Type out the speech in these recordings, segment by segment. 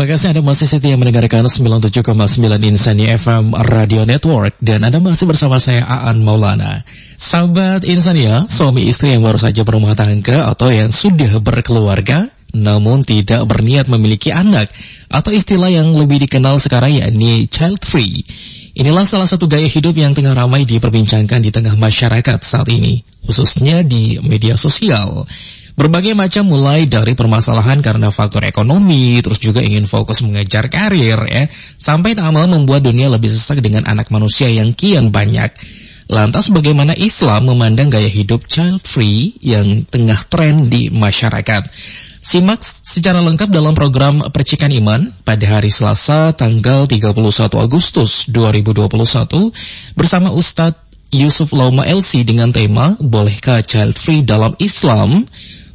terima kasih Anda masih setia mendengarkan 97,9 Insani FM Radio Network dan Anda masih bersama saya Aan Maulana. Sahabat Insania, suami istri yang baru saja berumah tangga atau yang sudah berkeluarga namun tidak berniat memiliki anak atau istilah yang lebih dikenal sekarang yakni child free. Inilah salah satu gaya hidup yang tengah ramai diperbincangkan di tengah masyarakat saat ini, khususnya di media sosial. Berbagai macam mulai dari permasalahan karena faktor ekonomi, terus juga ingin fokus mengejar karir ya, sampai tak mau membuat dunia lebih sesak dengan anak manusia yang kian banyak. Lantas bagaimana Islam memandang gaya hidup child free yang tengah tren di masyarakat? Simak secara lengkap dalam program Percikan Iman pada hari Selasa tanggal 31 Agustus 2021 bersama Ustadz Yusuf Lauma LC dengan tema Bolehkah Child Free dalam Islam?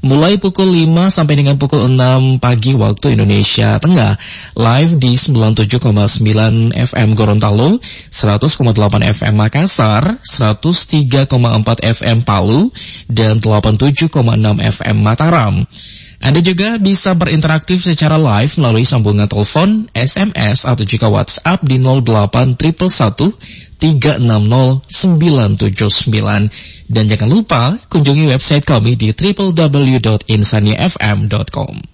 Mulai pukul 5 sampai dengan pukul 6 pagi waktu Indonesia Tengah. Live di 97,9 FM Gorontalo, 100,8 FM Makassar, 103,4 FM Palu, dan 87,6 FM Mataram. Anda juga bisa berinteraktif secara live melalui sambungan telepon, SMS, atau juga WhatsApp di 08 360 Dan jangan lupa kunjungi website kami di www.insaniafm.com.